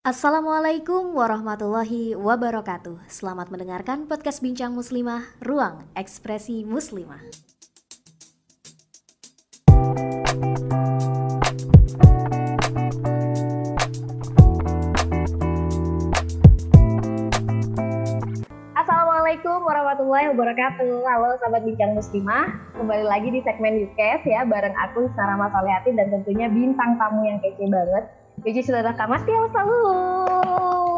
Assalamualaikum warahmatullahi wabarakatuh. Selamat mendengarkan podcast Bincang Muslimah, Ruang Ekspresi Muslimah. Assalamualaikum warahmatullahi wabarakatuh. Halo sahabat Bincang Muslimah, kembali lagi di segmen Yukes ya bareng aku Sarah Masolihati dan tentunya bintang tamu yang kece banget which is adalah Kak Mastia selalu.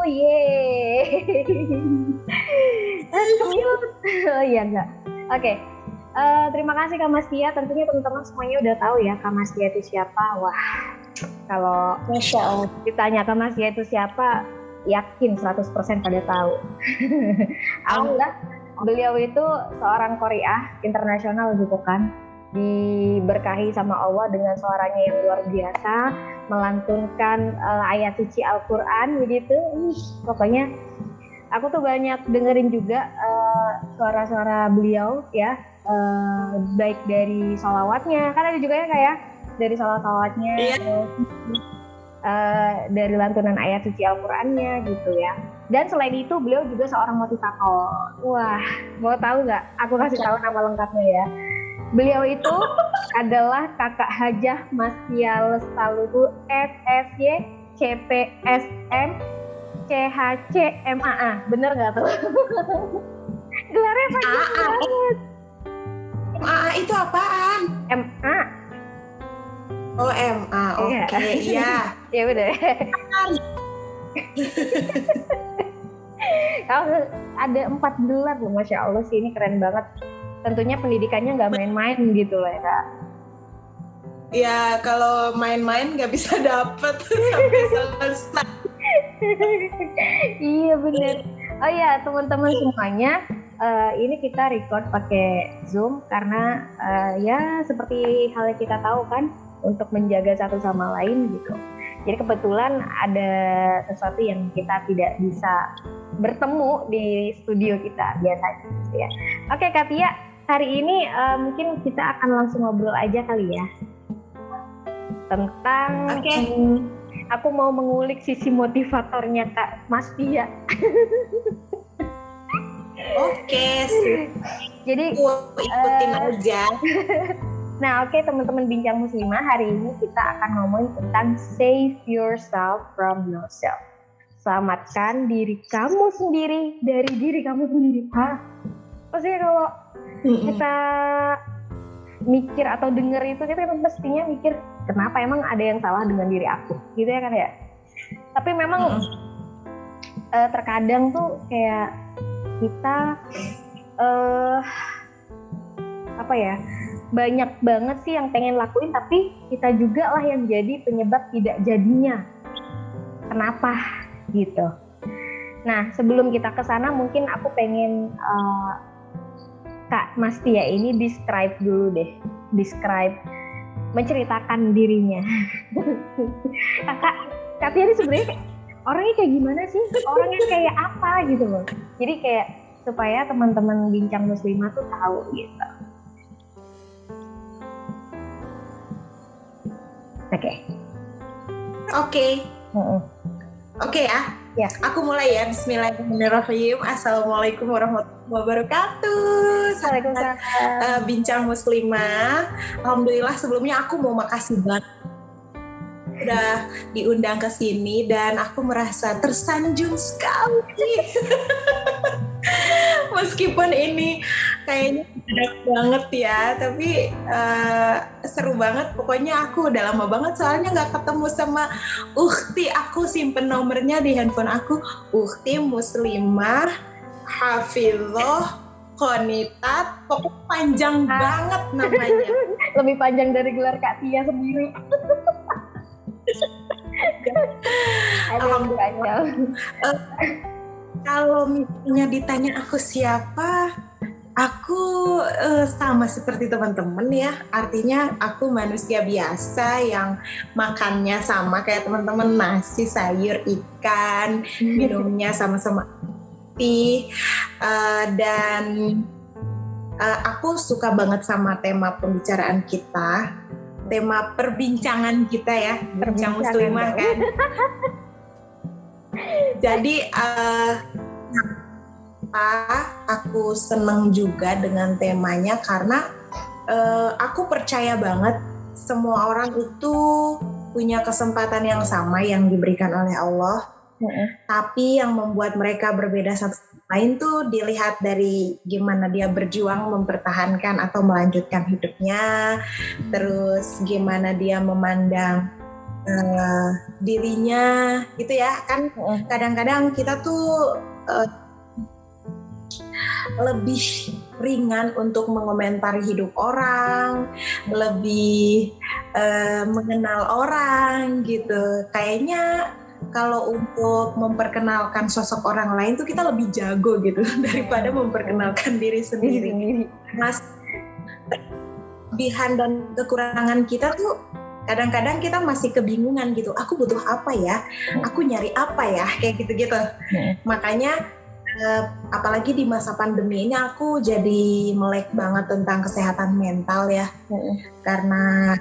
Yeay. Oh iya enggak. Oke. Okay. Uh, eh, terima kasih Kak Mastia. Tentunya teman-teman semuanya udah tahu ya Kak Mastia itu siapa. Wah, kalau Masya Allah. ditanya Kak Mastia itu siapa, yakin 100% pada tahu. Alhamdulillah, beliau itu seorang Korea internasional gitu kan diberkahi sama Allah dengan suaranya yang luar biasa, melantunkan uh, ayat suci Al-Quran begitu. Ih, pokoknya aku tuh banyak dengerin juga uh, suara-suara beliau ya, uh, baik dari solawatnya, kan ada juga ya kayak ya, dari solawat-solawatnya, iya. uh, dari lantunan ayat suci Al-Qurannya gitu ya. Dan selain itu beliau juga seorang motivator. Wah, mau tahu nggak? Aku kasih tahu nama lengkapnya ya Beliau itu adalah kakak hajah Masya Lestaluhu SSY CPSM CHCMAA. Bener nggak tuh? Gelarnya panjang banget. MAA itu apaan? MA. Oh MA, oke okay. iya. Iya bener. Kalau ada empat gelar loh, masya Allah sih ini keren banget tentunya pendidikannya nggak main-main gitu loh ya kak. Ya kalau main-main nggak bisa dapet sampai selesai. iya bener. Oh ya teman-teman semuanya, uh, ini kita record pakai Zoom karena uh, ya seperti hal yang kita tahu kan untuk menjaga satu sama lain gitu. Jadi kebetulan ada sesuatu yang kita tidak bisa bertemu di studio kita biasanya gitu ya. Oke Katia, hari ini uh, mungkin kita akan langsung ngobrol aja kali ya tentang okay. um, aku mau mengulik sisi motivatornya Kak Mas Pia. Oke, okay, jadi ikutin uh, aja. Nah, oke okay, teman-teman bincang muslimah, hari ini kita akan ngomongin tentang save yourself from yourself. Selamatkan diri kamu sendiri dari diri kamu sendiri. Hah? Maksudnya kalau kita mikir atau denger itu kita kan mestinya mikir kenapa emang ada yang salah dengan diri aku? Gitu ya kan ya? Tapi memang uh, terkadang tuh kayak kita uh, apa ya banyak banget sih yang pengen lakuin tapi kita juga lah yang jadi penyebab tidak jadinya. Kenapa? Gitu. Nah sebelum kita ke sana mungkin aku pengen uh, Kak Mas Tia ini describe dulu deh, describe menceritakan dirinya. Kakak, Kak Tia ini sebenarnya orangnya kayak gimana sih? Orangnya kayak apa gitu loh. Jadi kayak supaya teman-teman bincang muslimah tuh tahu gitu. Oke. Okay. Oke. Okay. Oke okay, ya. Ya. Aku mulai ya. Bismillahirrahmanirrahim. Assalamualaikum warahmatullahi wabarakatuh. Waalaikumsalam. Uh, Bincang Muslimah. Alhamdulillah sebelumnya aku mau makasih banget udah diundang ke sini dan aku merasa tersanjung sekali. Meskipun ini kayaknya berat banget ya, tapi uh, seru banget. Pokoknya aku udah lama banget soalnya nggak ketemu sama Ukti. Aku simpen nomornya di handphone aku. Ukti Muslimah Hafillah Konitat, pokoknya panjang ah. banget namanya. Lebih panjang dari gelar Kak Tia sendiri. Alhamdulillah. Uh, kalau misalnya ditanya aku siapa, aku uh, sama seperti teman-teman ya. Artinya aku manusia biasa yang makannya sama kayak teman-teman nasi, sayur, ikan, minumnya sama-sama teh uh, dan uh, aku suka banget sama tema pembicaraan kita tema perbincangan kita ya, berbincang muslimah kan. Jadi uh, aku seneng juga dengan temanya karena uh, aku percaya banget semua orang itu punya kesempatan yang sama yang diberikan oleh Allah. Mm-hmm. Tapi yang membuat mereka berbeda satu lain tuh dilihat dari gimana dia berjuang mempertahankan atau melanjutkan hidupnya, terus gimana dia memandang uh, dirinya, gitu ya kan. Kadang-kadang kita tuh uh, lebih ringan untuk mengomentari hidup orang, lebih uh, mengenal orang gitu. Kayaknya kalau untuk memperkenalkan sosok orang lain tuh kita lebih jago gitu daripada memperkenalkan diri sendiri. Mas, kelebihan dan kekurangan kita tuh kadang-kadang kita masih kebingungan gitu. Aku butuh apa ya? Aku nyari apa ya? Kayak gitu-gitu. Makanya uh, apalagi di masa pandemi ini aku jadi melek banget tentang kesehatan mental ya karena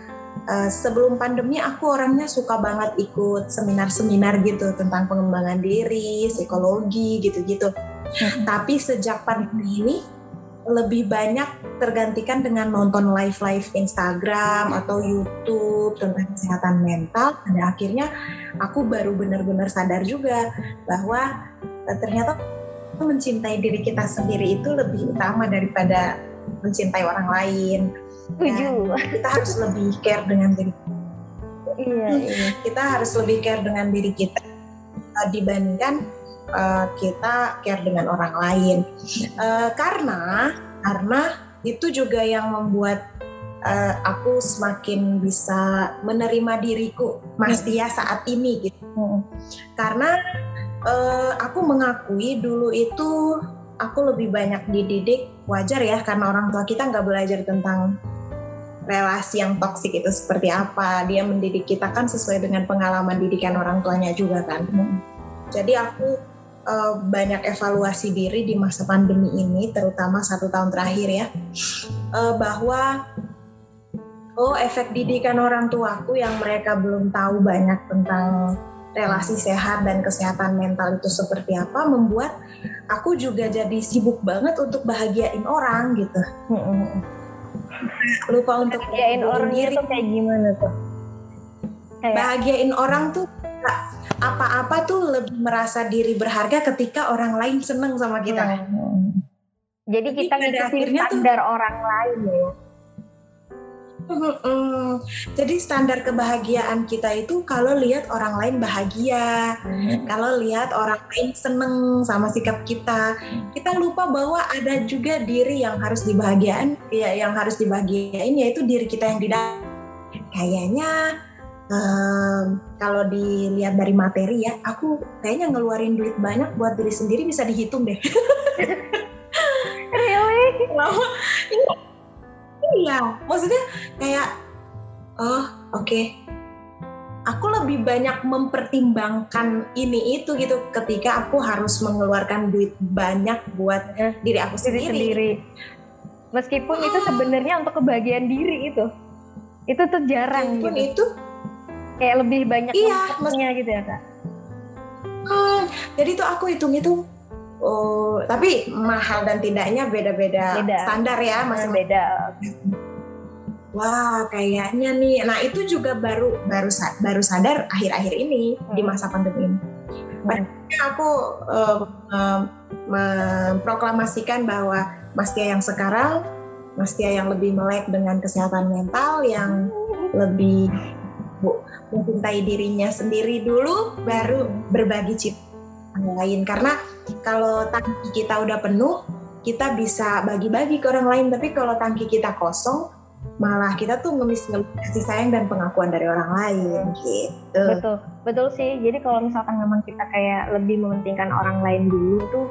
uh, sebelum pandemi aku orangnya suka banget ikut seminar-seminar gitu tentang pengembangan diri psikologi gitu-gitu hmm. tapi sejak pandemi ini lebih banyak tergantikan dengan nonton live-live Instagram atau YouTube tentang kesehatan mental. Pada akhirnya aku baru benar-benar sadar juga bahwa eh, ternyata mencintai diri kita sendiri itu lebih utama daripada mencintai orang lain. Setuju. kita harus lebih care dengan diri. Iya, iya. Kita harus lebih care dengan diri kita dibandingkan uh, kita care dengan orang lain. Uh, karena karena itu juga yang membuat uh, aku semakin bisa menerima diriku Mas Tia saat ini gitu. Hmm. Karena uh, aku mengakui dulu itu aku lebih banyak dididik wajar ya karena orang tua kita nggak belajar tentang relasi yang toksik itu seperti apa dia mendidik kita kan sesuai dengan pengalaman didikan orang tuanya juga kan. Jadi aku uh, banyak evaluasi diri di masa pandemi ini terutama satu tahun terakhir ya. Uh, bahwa oh efek didikan orang tuaku yang mereka belum tahu banyak tentang relasi sehat dan kesehatan mental itu seperti apa membuat aku juga jadi sibuk banget untuk bahagiain orang gitu. Lupa untuk bahagiain orang diri. itu kayak gimana tuh? Kayak... Bahagiain orang tuh apa-apa tuh lebih merasa diri berharga ketika orang lain seneng sama kita. Hmm. Jadi kita ngikutin standar tuh, orang lain ya. Jadi standar kebahagiaan kita itu kalau lihat orang lain bahagia, hmm. kalau lihat orang lain seneng sama sikap kita, kita lupa bahwa ada juga diri yang harus dibahagiain, ya yang harus dibahagiain yaitu diri kita yang di dalam. Kayaknya um, kalau dilihat dari materi ya, aku kayaknya ngeluarin duit banyak buat diri sendiri bisa dihitung deh. really? Iya maksudnya kayak oh oke okay. aku lebih banyak mempertimbangkan ini itu gitu ketika aku harus mengeluarkan duit banyak buat eh, diri aku sendiri. sendiri. Meskipun hmm. itu sebenarnya untuk kebahagiaan diri itu, itu tuh jarang Meskipun gitu. itu kayak lebih banyak iya, gitu ya kak. Hmm, jadi tuh aku hitung-hitung Oh, tapi mahal dan tidaknya beda-beda standar ya, mas. Beda. Wah, kayaknya nih. Nah, itu juga baru baru baru sadar akhir-akhir ini hmm. di masa pandemi ini. Hmm. aku uh, memproklamasikan bahwa Mas Tia yang sekarang, Mas Tia yang lebih melek dengan kesehatan mental, yang lebih mencintai dirinya sendiri dulu, baru berbagi cita lain karena kalau tangki kita udah penuh kita bisa bagi-bagi ke orang lain. Tapi kalau tangki kita kosong malah kita tuh ngemis-ngemis kasih sayang dan pengakuan dari orang lain gitu. Betul betul sih. Jadi kalau misalkan memang kita kayak lebih mementingkan orang lain dulu tuh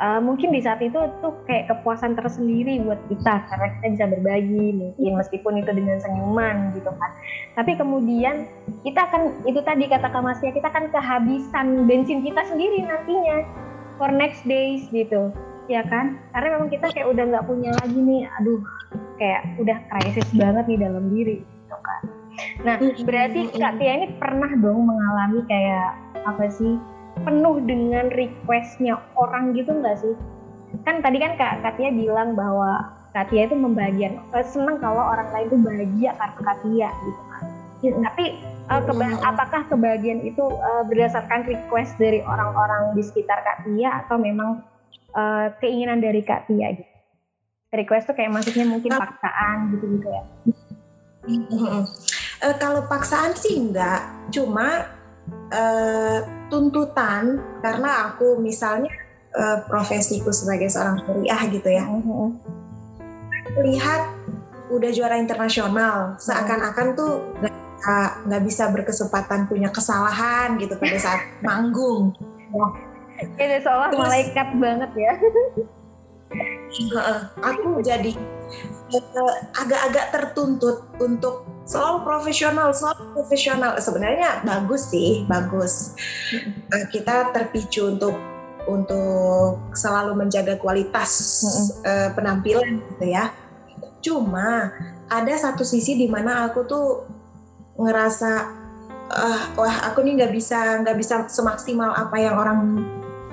uh, mungkin di saat itu tuh kayak kepuasan tersendiri buat kita karena kita bisa berbagi mungkin meskipun itu dengan senyuman gitu kan. Tapi kemudian kita akan itu tadi kata Kamasya kita akan kehabisan bensin kita sendiri nantinya for next days gitu. Ya kan? Karena memang kita kayak udah nggak punya lagi nih aduh kayak udah krisis banget nih dalam diri gitu kan. Nah berarti Kak Tia ini pernah dong mengalami kayak apa sih penuh dengan requestnya orang gitu nggak sih? Kan tadi kan Kak Katia bilang bahwa Katia itu membahagiakan, eh, seneng kalau orang lain itu bahagia karena Katia gitu kan. Ya, tapi uh, keba apakah kebahagiaan itu uh, berdasarkan request dari orang-orang di sekitar Katia atau memang uh, keinginan dari Katia gitu? Request tuh kayak maksudnya mungkin paksaan gitu-gitu ya? Uh, kalau paksaan sih enggak, cuma uh, tuntutan karena aku misalnya uh, profesiku sebagai seorang syariah gitu ya mm-hmm. lihat udah juara internasional seakan-akan tuh nggak bisa berkesempatan punya kesalahan gitu pada saat manggung. Kayak seolah malaikat banget ya. aku jadi eh, agak-agak tertuntut untuk selalu profesional, selalu profesional. Sebenarnya bagus sih, bagus. Uh, kita terpicu untuk untuk selalu menjaga kualitas uh, penampilan gitu ya. Cuma ada satu sisi di mana aku tuh ngerasa uh, wah aku nih nggak bisa nggak bisa semaksimal apa yang orang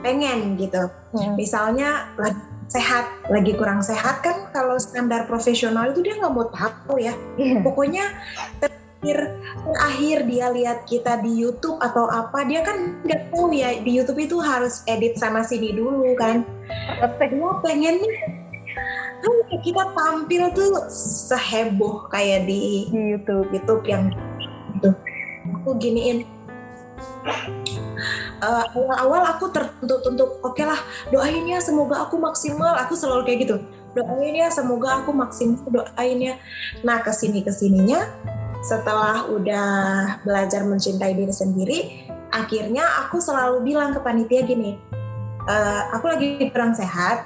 pengen gitu. Hmm. Misalnya lagi sehat, lagi kurang sehat kan kalau standar profesional itu dia nggak mau tahu ya. Yeah. Pokoknya terakhir terakhir dia lihat kita di YouTube atau apa dia kan nggak tahu ya di YouTube itu harus edit sana sini dulu kan. Semua pengennya kan kita tampil tuh seheboh kayak di YouTube YouTube yang gitu. Aku giniin uh, awal-awal aku tertuntut untuk oke okay lah doain ya semoga aku maksimal. Aku selalu kayak gitu. Doain ya semoga aku maksimal doain ya. Nah ke sini ke sininya setelah udah belajar mencintai diri sendiri akhirnya aku selalu bilang ke panitia gini e, aku lagi kurang sehat.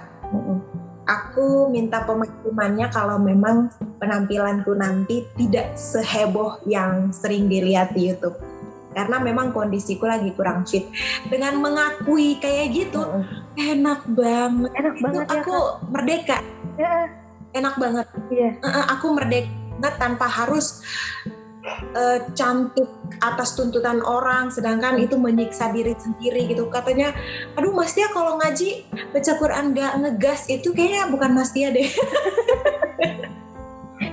Aku minta pemaklumannya kalau memang penampilanku nanti tidak seheboh yang sering dilihat di YouTube karena memang kondisiku lagi kurang fit. Dengan mengakui kayak gitu, uh, enak banget. Enak itu banget ya, aku ya, merdeka. Ya. Enak banget. Iya. Aku merdeka tanpa harus uh, cantik atas tuntutan orang, sedangkan itu menyiksa diri sendiri gitu. Katanya, aduh Mas Tia kalau ngaji baca Quran gak ngegas itu kayaknya bukan Mas Tia deh.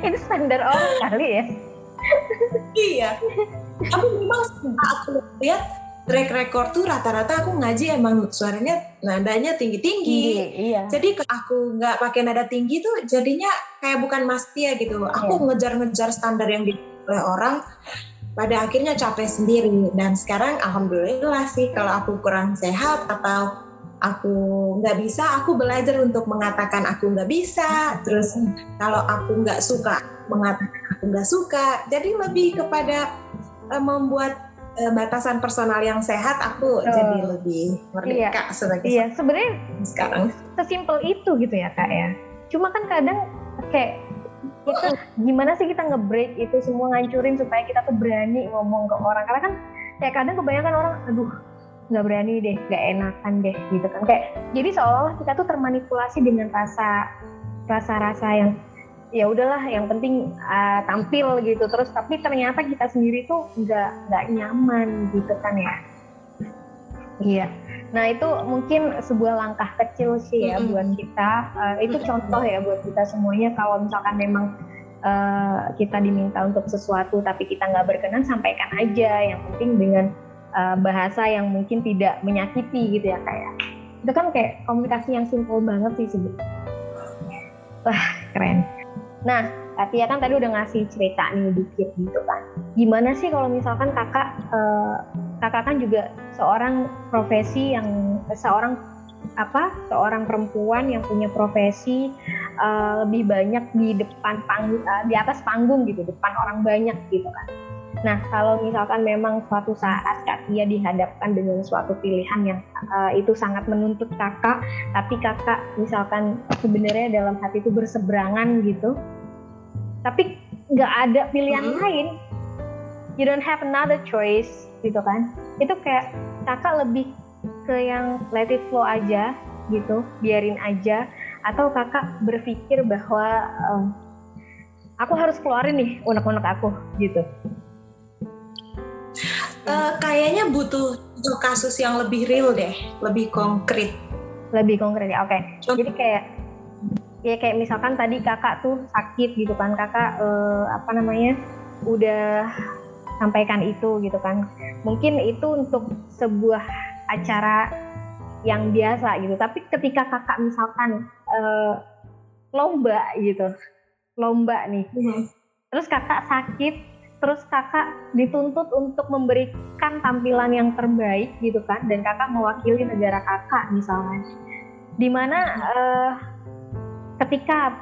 itu standar orang kali ya. iya tapi memang aku lihat track record tuh rata-rata aku ngaji emang suaranya nadanya tinggi-tinggi. Iya. Jadi aku nggak pakai nada tinggi tuh jadinya kayak bukan Mas Tia gitu. Aku iya. ngejar-ngejar standar yang oleh orang pada akhirnya capek sendiri dan sekarang alhamdulillah sih kalau aku kurang sehat atau aku nggak bisa aku belajar untuk mengatakan aku nggak bisa terus kalau aku nggak suka mengatakan aku nggak suka jadi lebih kepada uh, membuat uh, batasan personal yang sehat aku oh. jadi lebih merdeka iya. sebagai iya sebenarnya sekarang sesimpel itu gitu ya kak ya cuma kan kadang kayak kita gimana sih kita ngebreak itu semua ngancurin supaya kita tuh berani ngomong ke orang karena kan kayak kadang kebanyakan orang aduh nggak berani deh nggak enakan deh gitu kan kayak jadi seolah-olah kita tuh termanipulasi dengan rasa rasa-rasa yang ya udahlah yang penting uh, tampil gitu. Terus tapi ternyata kita sendiri tuh nggak nggak nyaman gitu kan ya? Iya. Nah itu mungkin sebuah langkah kecil sih ya mm-hmm. buat kita. Uh, itu contoh ya buat kita semuanya kalau misalkan memang uh, kita diminta untuk sesuatu tapi kita nggak berkenan sampaikan aja. Yang penting dengan uh, bahasa yang mungkin tidak menyakiti gitu ya kayak ya. itu kan kayak komunikasi yang simpel banget sih sebenarnya wah keren Nah, Katia kan tadi udah ngasih cerita nih dikit gitu kan. Gimana sih kalau misalkan kakak, eh, kakak kan juga seorang profesi yang seorang apa seorang perempuan yang punya profesi uh, lebih banyak di depan pang uh, di atas panggung gitu depan orang banyak gitu kan nah kalau misalkan memang suatu saat Katia dihadapkan dengan suatu pilihan yang uh, itu sangat menuntut kakak tapi kakak misalkan sebenarnya dalam hati itu berseberangan gitu tapi nggak ada pilihan hmm. lain. You don't have another choice gitu kan? Itu kayak kakak lebih ke yang let it flow aja gitu biarin aja atau kakak berpikir bahwa um, aku harus keluarin nih unek-unek aku gitu uh, kayaknya butuh kasus yang lebih real deh, lebih konkret. Lebih konkret ya, oke. Okay. Jadi kayak ya kayak misalkan tadi kakak tuh sakit gitu kan, kakak eh, apa namanya udah sampaikan itu gitu kan. Mungkin itu untuk sebuah acara yang biasa gitu. Tapi ketika kakak misalkan eh, lomba gitu, lomba nih, mm-hmm. terus kakak sakit, terus kakak dituntut untuk memberikan tampilan yang terbaik gitu kan, dan kakak mewakili negara kakak misalnya, di mana eh, ketika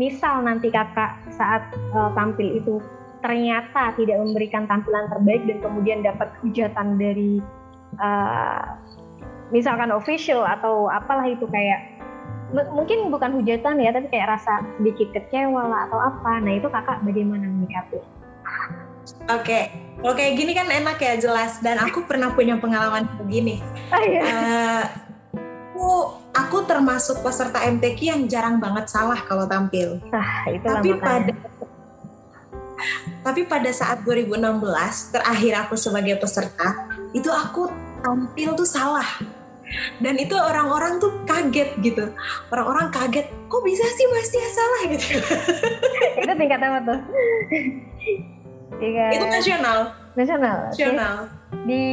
misal nanti kakak saat uh, tampil itu ternyata tidak memberikan tampilan terbaik dan kemudian dapat hujatan dari uh, misalkan official atau apalah itu kayak mungkin bukan hujatan ya tapi kayak rasa sedikit kecewa lah atau apa nah itu kakak bagaimana menyikapi? Oke, okay. kalau kayak gini kan enak ya jelas dan aku pernah punya pengalaman begini. Oh, iya. uh, aku aku termasuk peserta MTQ yang jarang banget salah kalau tampil. Ah, itu tapi pada tapi pada saat 2016 terakhir aku sebagai peserta itu aku tampil tuh salah dan itu orang-orang tuh kaget gitu orang-orang kaget kok bisa sih Mas Tia salah gitu itu tingkat apa tuh tingkat itu nasional nasional nasional di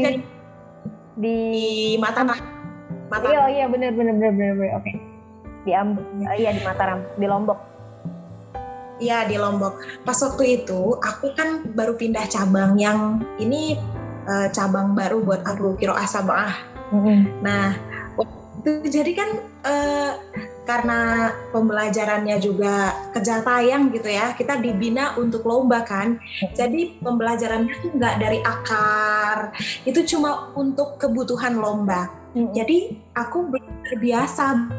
di, di Mataram Mataram iya iya benar benar benar benar, benar. oke okay. di Amb oh, iya di Mataram di Lombok Iya di Lombok. Pas waktu itu aku kan baru pindah cabang yang ini uh, cabang baru buat aku kiro asabah Mm-hmm. Nah, itu jadi kan uh, karena pembelajarannya juga kejar tayang gitu ya, kita dibina untuk lomba kan. Jadi pembelajarannya tuh nggak dari akar, itu cuma untuk kebutuhan lomba. Mm-hmm. Jadi aku terbiasa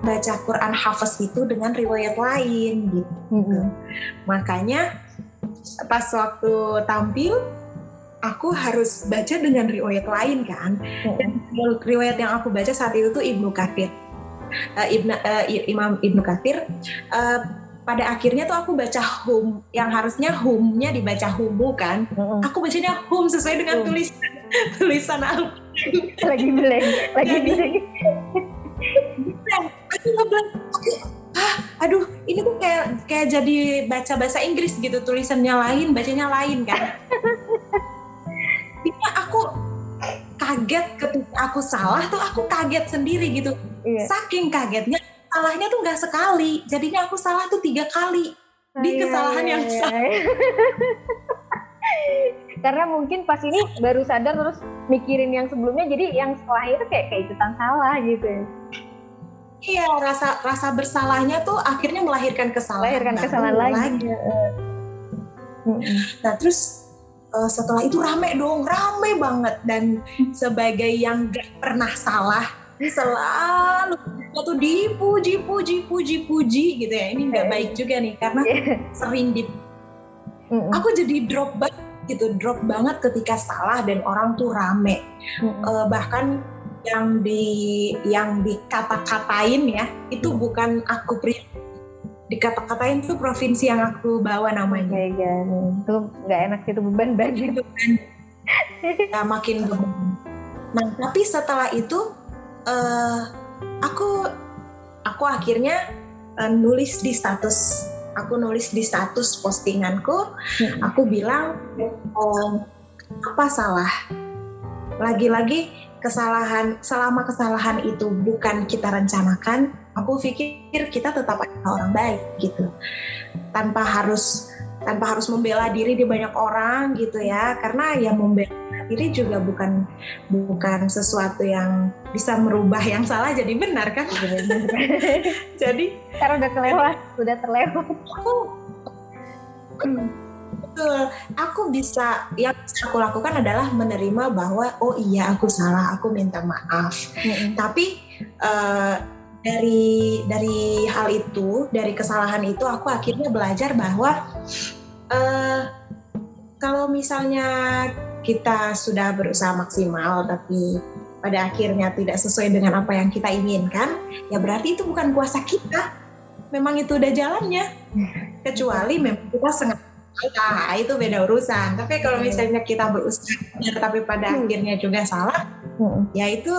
baca Quran Hafiz itu dengan riwayat lain gitu. Mm-hmm. Makanya pas waktu tampil aku harus baca dengan riwayat lain kan. Dan riwayat yang aku baca saat itu tuh Ibnu Katsir. Uh, Ibnu uh, Imam Ibnu Katsir uh, pada akhirnya tuh aku baca hum yang harusnya humnya dibaca humu kan. uh Aku bacanya hum sesuai dengan tulisan tulisan al lagi blank, lagi blank. aku ngeblank. Ah, aduh, ini tuh kayak kayak jadi baca bahasa Inggris gitu, tulisannya lain, bacanya lain kan. Ini aku kaget ketika aku salah tuh aku kaget sendiri gitu. Iya. Saking kagetnya salahnya tuh nggak sekali, jadinya aku salah tuh tiga kali di iya, kesalahan yang iya, sama. Karena mungkin pas ini baru sadar terus mikirin yang sebelumnya, jadi yang setelahnya itu kayak kayak ikutan salah gitu. Iya, rasa rasa bersalahnya tuh akhirnya melahirkan kesalahan. Melahirkan kesalahan lagi. lagi. Nah, terus uh, setelah itu rame dong, rame banget dan sebagai yang gak pernah salah selalu tuh dipuji, puji, puji, puji gitu ya. Ini nggak baik juga nih karena iya. sering di. Aku jadi drop banget gitu, drop banget ketika salah dan orang tuh rame. Uh, bahkan yang di yang dikata-katain ya itu bukan aku pribadi dikata-katain tuh provinsi yang aku bawa namanya. Kayak gini. Itu nggak enak itu beban banget. Itu kan. ya, makin beban. Nah tapi setelah itu uh, aku aku akhirnya uh, nulis di status aku nulis di status postinganku. Hmm. Aku bilang um, apa salah? Lagi-lagi kesalahan selama kesalahan itu bukan kita rencanakan aku pikir kita tetap adalah orang baik gitu tanpa harus tanpa harus membela diri di banyak orang gitu ya. Karena ya membela diri juga bukan bukan sesuatu yang bisa merubah yang salah jadi benar kan? Jadi karena udah kelewat udah terlewat. Aku betul. Aku bisa yang aku lakukan adalah menerima bahwa oh iya aku salah aku minta maaf. Mm -hmm. tapi uh, dari dari hal itu dari kesalahan itu aku akhirnya belajar bahwa uh, kalau misalnya kita sudah berusaha maksimal tapi pada akhirnya tidak sesuai dengan apa yang kita inginkan ya berarti itu bukan kuasa kita. Memang itu udah jalannya. Kecuali memang kita sengaja salah itu beda urusan tapi kalau misalnya kita berusaha tapi pada hmm. akhirnya juga salah hmm. ya itu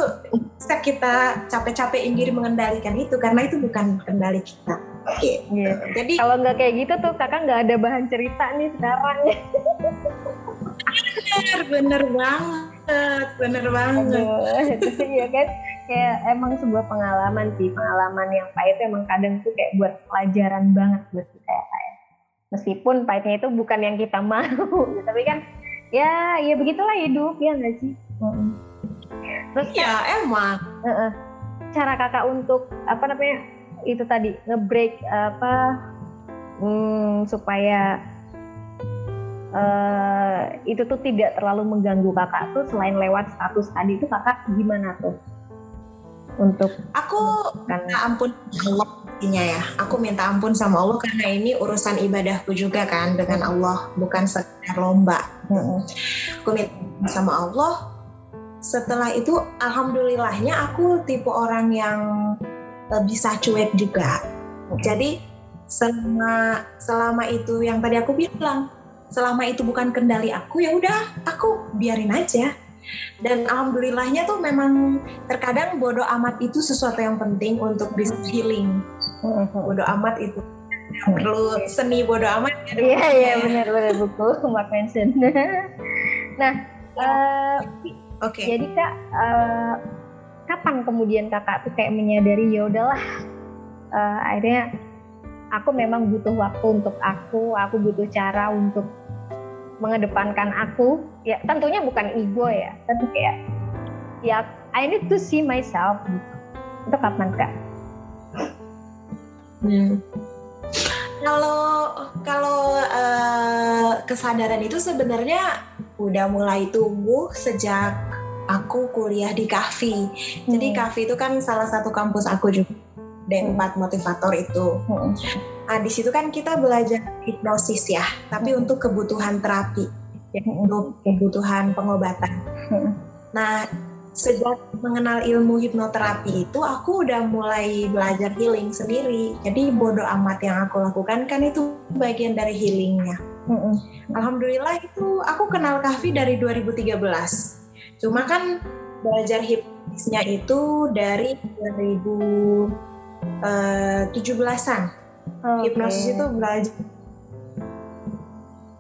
bisa kita capek-capekin diri mengendalikan itu karena itu bukan kendali kita Gitu. Yeah. Jadi kalau nggak kayak gitu tuh kakak nggak ada bahan cerita nih sekarang. bener, bener banget, bener banget. Iya kan, kayak emang sebuah pengalaman sih, pengalaman yang pahit emang kadang tuh kayak buat pelajaran banget buat kita ya kayak. Meskipun pahitnya itu bukan yang kita mau, tapi kan ya ya begitulah hidup ya nggak sih. Terus ya emang. Cara kakak untuk apa namanya itu tadi ngebreak apa hmm, supaya uh, itu tuh tidak terlalu mengganggu kakak tuh selain lewat status tadi itu kakak gimana tuh untuk aku minta ampun Allah ya aku minta ampun sama Allah karena ini urusan ibadahku juga kan dengan Allah bukan sekedar lomba hmm. aku minta sama Allah setelah itu alhamdulillahnya aku tipe orang yang uh, bisa cuek juga. Jadi selama selama itu yang tadi aku bilang, selama itu bukan kendali aku ya udah aku biarin aja. Dan alhamdulillahnya tuh memang terkadang bodoh amat itu sesuatu yang penting untuk bisa healing. Bodoh amat itu perlu seni bodoh amat. Ya, iya iya benar benar buku Mark Manson. nah, uh, oke. Okay. Jadi kak uh, kapan kemudian kakak tuh kayak menyadari ya udahlah uh, akhirnya aku memang butuh waktu untuk aku aku butuh cara untuk mengedepankan aku ya tentunya bukan ego ya tapi kayak ya I need to see myself gitu itu kapan kak? Hmm. Kalau kalau uh, kesadaran itu sebenarnya udah mulai tumbuh sejak aku kuliah di Kafi. Hmm. Jadi Kafi itu kan salah satu kampus aku juga. Dan empat hmm. motivator itu. Hmm. Nah, di situ kan kita belajar hipnosis ya, tapi hmm. untuk kebutuhan terapi, ya, hmm. untuk kebutuhan pengobatan. Hmm. Nah, sejak mengenal ilmu hipnoterapi itu aku udah mulai belajar healing sendiri. Jadi bodoh amat yang aku lakukan kan itu bagian dari healingnya. Hmm. Alhamdulillah itu aku kenal Kafi dari 2013 Cuma kan belajar hipnotisnya itu dari 2017-an. Okay. Hipnosis itu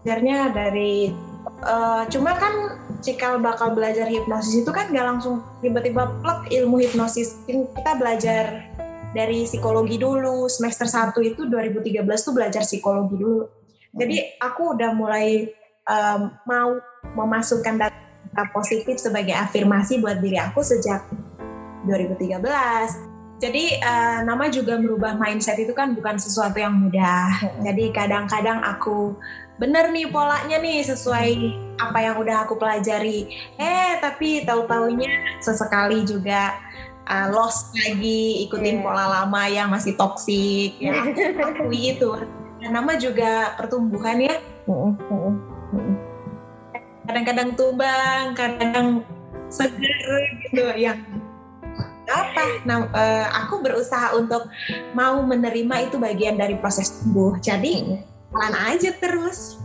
belajarnya dari uh, cuma kan cikal bakal belajar hipnosis itu kan gak langsung tiba-tiba plek ilmu hipnosis. Kita belajar dari psikologi dulu. Semester 1 itu 2013 tuh belajar psikologi dulu. Jadi aku udah mulai um, mau memasukkan data positif sebagai afirmasi buat diri aku sejak 2013. Jadi uh, nama juga merubah mindset itu kan bukan sesuatu yang mudah. Jadi kadang-kadang aku bener nih polanya nih sesuai apa yang udah aku pelajari. Eh tapi tahu-taunya sesekali juga uh, lost lagi ikutin yeah. pola lama yang masih toksik. Ya, akui itu. Dan nama juga pertumbuhan ya kadang-kadang tumbang, kadang seger gitu yang apa? Nah, uh, aku berusaha untuk mau menerima itu bagian dari proses tumbuh. Jadi jalan aja terus.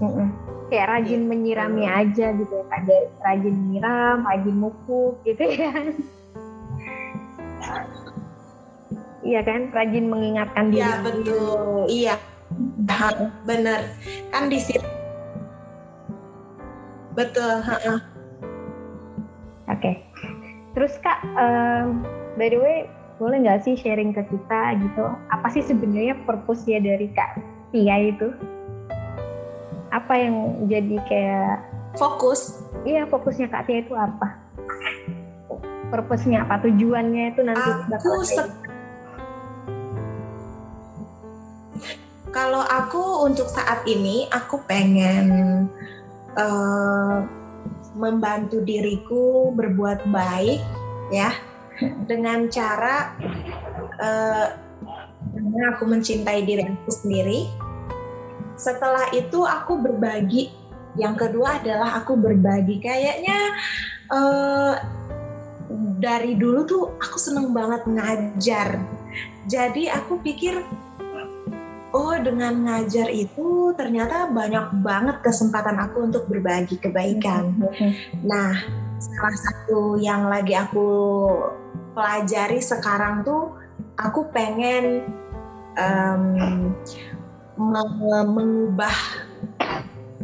Kayak rajin gitu. menyirami aja gitu ya, Kak. Rajin menyiram, rajin mukuk gitu ya. Iya kan, rajin mengingatkan diri. Iya betul, iya, bener. Kan di situ Betul. Oke. Okay. Terus kak, um, by the way, boleh nggak sih sharing ke kita gitu? Apa sih sebenarnya purpose ya dari kak Tia itu? Apa yang jadi kayak fokus? Iya, fokusnya kak Tia itu apa? Purpose-nya apa? Tujuannya itu nanti aku kalau aku untuk saat ini aku pengen uh, membantu diriku berbuat baik ya dengan cara uh, aku mencintai diri aku sendiri. Setelah itu aku berbagi. Yang kedua adalah aku berbagi. Kayaknya uh, dari dulu tuh aku seneng banget ngajar. Jadi aku pikir oh dengan ngajar itu ternyata banyak banget kesempatan aku untuk berbagi kebaikan. Mm-hmm. Nah, salah satu yang lagi aku pelajari sekarang tuh aku pengen um, mengubah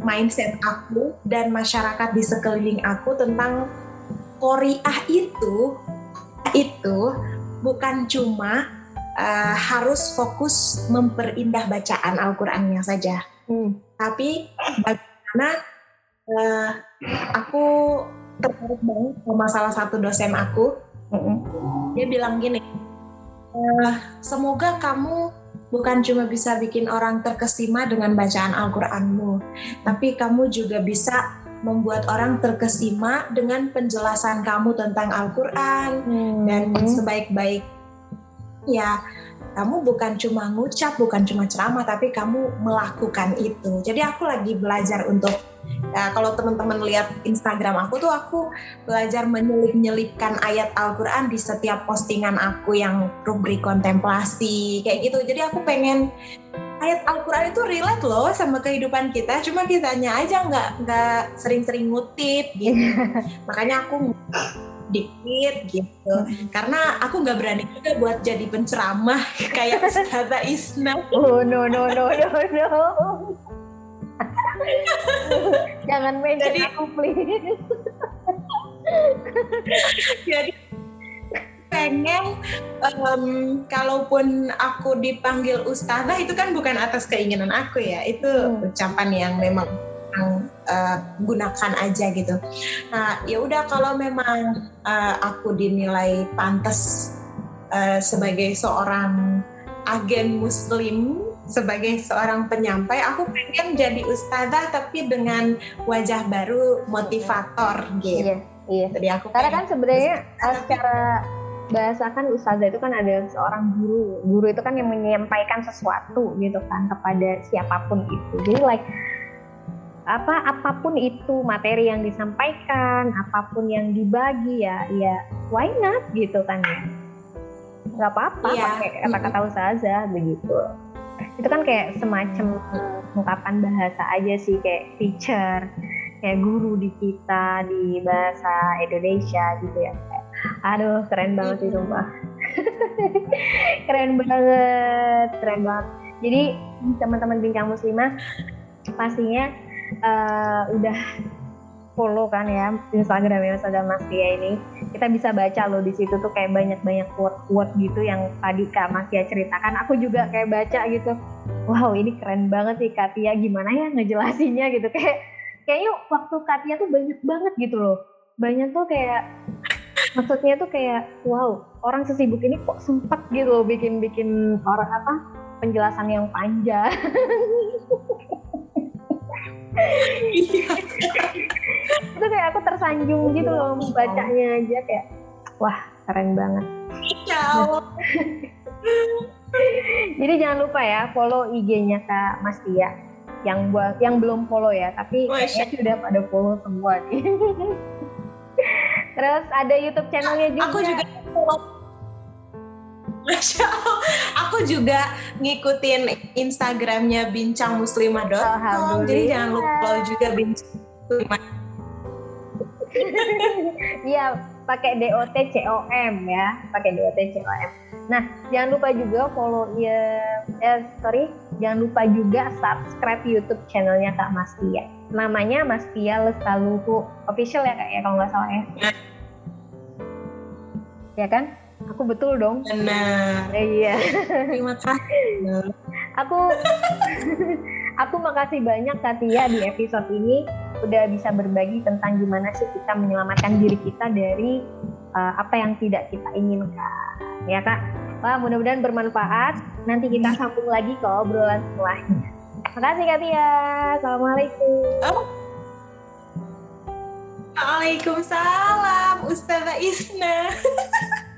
mindset aku dan masyarakat di sekeliling aku tentang Korea itu itu bukan cuma uh, harus fokus memperindah bacaan Al-Qur'annya saja. Hmm. Tapi bagaimana uh, aku tertarik banget sama salah satu dosen aku. Hmm. Dia bilang gini, uh, semoga kamu bukan cuma bisa bikin orang terkesima dengan bacaan Al-Qur'anmu, tapi kamu juga bisa membuat orang terkesima dengan penjelasan kamu tentang Al-Qur'an hmm. dan sebaik-baik ya kamu bukan cuma ngucap, bukan cuma ceramah, tapi kamu melakukan itu. Jadi aku lagi belajar untuk ya, kalau teman-teman lihat Instagram aku tuh aku belajar menyelip-nyelipkan ayat Al-Quran di setiap postingan aku yang rubrik kontemplasi kayak gitu. Jadi aku pengen ayat Al-Quran itu relate loh sama kehidupan kita, cuma kitanya aja nggak nggak sering-sering ngutip gitu. Makanya aku dikit gitu. Karena aku nggak berani juga buat jadi penceramah kayak Ustazah Isna. Oh no no no no no. Jangan mention jadi, aku please. Jadi pengen um, kalaupun aku dipanggil ustazah itu kan bukan atas keinginan aku ya. Itu hmm. ucapan yang memang uh, gunakan aja gitu. Nah ya udah kalau memang uh, aku dinilai pantas uh, sebagai seorang agen Muslim sebagai seorang penyampai, aku pengen jadi ustazah tapi dengan wajah baru motivator gitu. Iya, iya. Jadi aku karena kan sebenarnya secara bahasa kan ustazah itu kan ada seorang guru. Guru itu kan yang menyampaikan sesuatu gitu kan kepada siapa pun itu. Jadi like apa apa pun itu materi yang disampaikan apa pun yang dibagi ya ya why not gitu kan ya. Nggak apa-apa yeah. pakai kata-kata usaha begitu. Itu kan kayak semacam ungkapan bahasa aja sih kayak teacher kayak guru di kita di bahasa Indonesia gitu ya. Aduh keren banget sih sumpah. Keren banget keren banget. Jadi teman-teman bincang muslimah pastinya uh, udah follow kan ya Instagram ya Instagram Mas Tia ini. Kita bisa baca loh di situ tuh kayak banyak-banyak quote-quote gitu yang tadi Kak Mas Tia ceritakan. Aku juga kayak baca gitu. Wow ini keren banget sih Kak Tia gimana ya ngejelasinnya gitu? Kayak kayaknya waktu Kak Tia tuh banyak banget gitu loh. Banyak tuh kayak maksudnya tuh kayak wow orang sesibuk ini kok sempet gitu loh bikin-bikin orang apa penjelasan yang panjang itu kayak aku tersanjung gitu loh bacanya aja kayak wah keren banget. Ya jadi jangan lupa ya follow IG-nya kak Mas Tia yang buat yang belum follow ya tapi kayaknya sudah pada follow semua nih. Terus ada YouTube channelnya juga. aku juga Masya Allah, aku juga ngikutin Instagramnya bincang muslimah.com. Jadi jangan lupa juga bincang muslimah. Iya, pakai DOT COM ya, pakai DOT COM. Nah, jangan lupa juga follow ya, eh, sorry, jangan lupa juga subscribe YouTube channelnya Kak Mas Tia. Namanya Mas Tia Lestaluhu official ya kak ya kalau nggak salah ya. Ya kan? Aku betul dong. Benar. Eh, iya. Terima kasih. aku aku makasih banyak Katia di episode ini udah bisa berbagi tentang gimana sih kita menyelamatkan diri kita dari uh, apa yang tidak kita inginkan. Ya Kak. Wah, mudah-mudahan bermanfaat. Nanti kita sambung lagi ke obrolan setelahnya. Makasih Katia. Assalamualaikum. Oh. Waalaikumsalam, Ustazah Isna.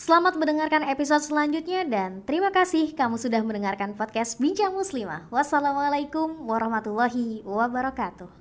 Selamat mendengarkan episode selanjutnya dan terima kasih kamu sudah mendengarkan podcast Bincang Muslimah. Wassalamualaikum warahmatullahi wabarakatuh.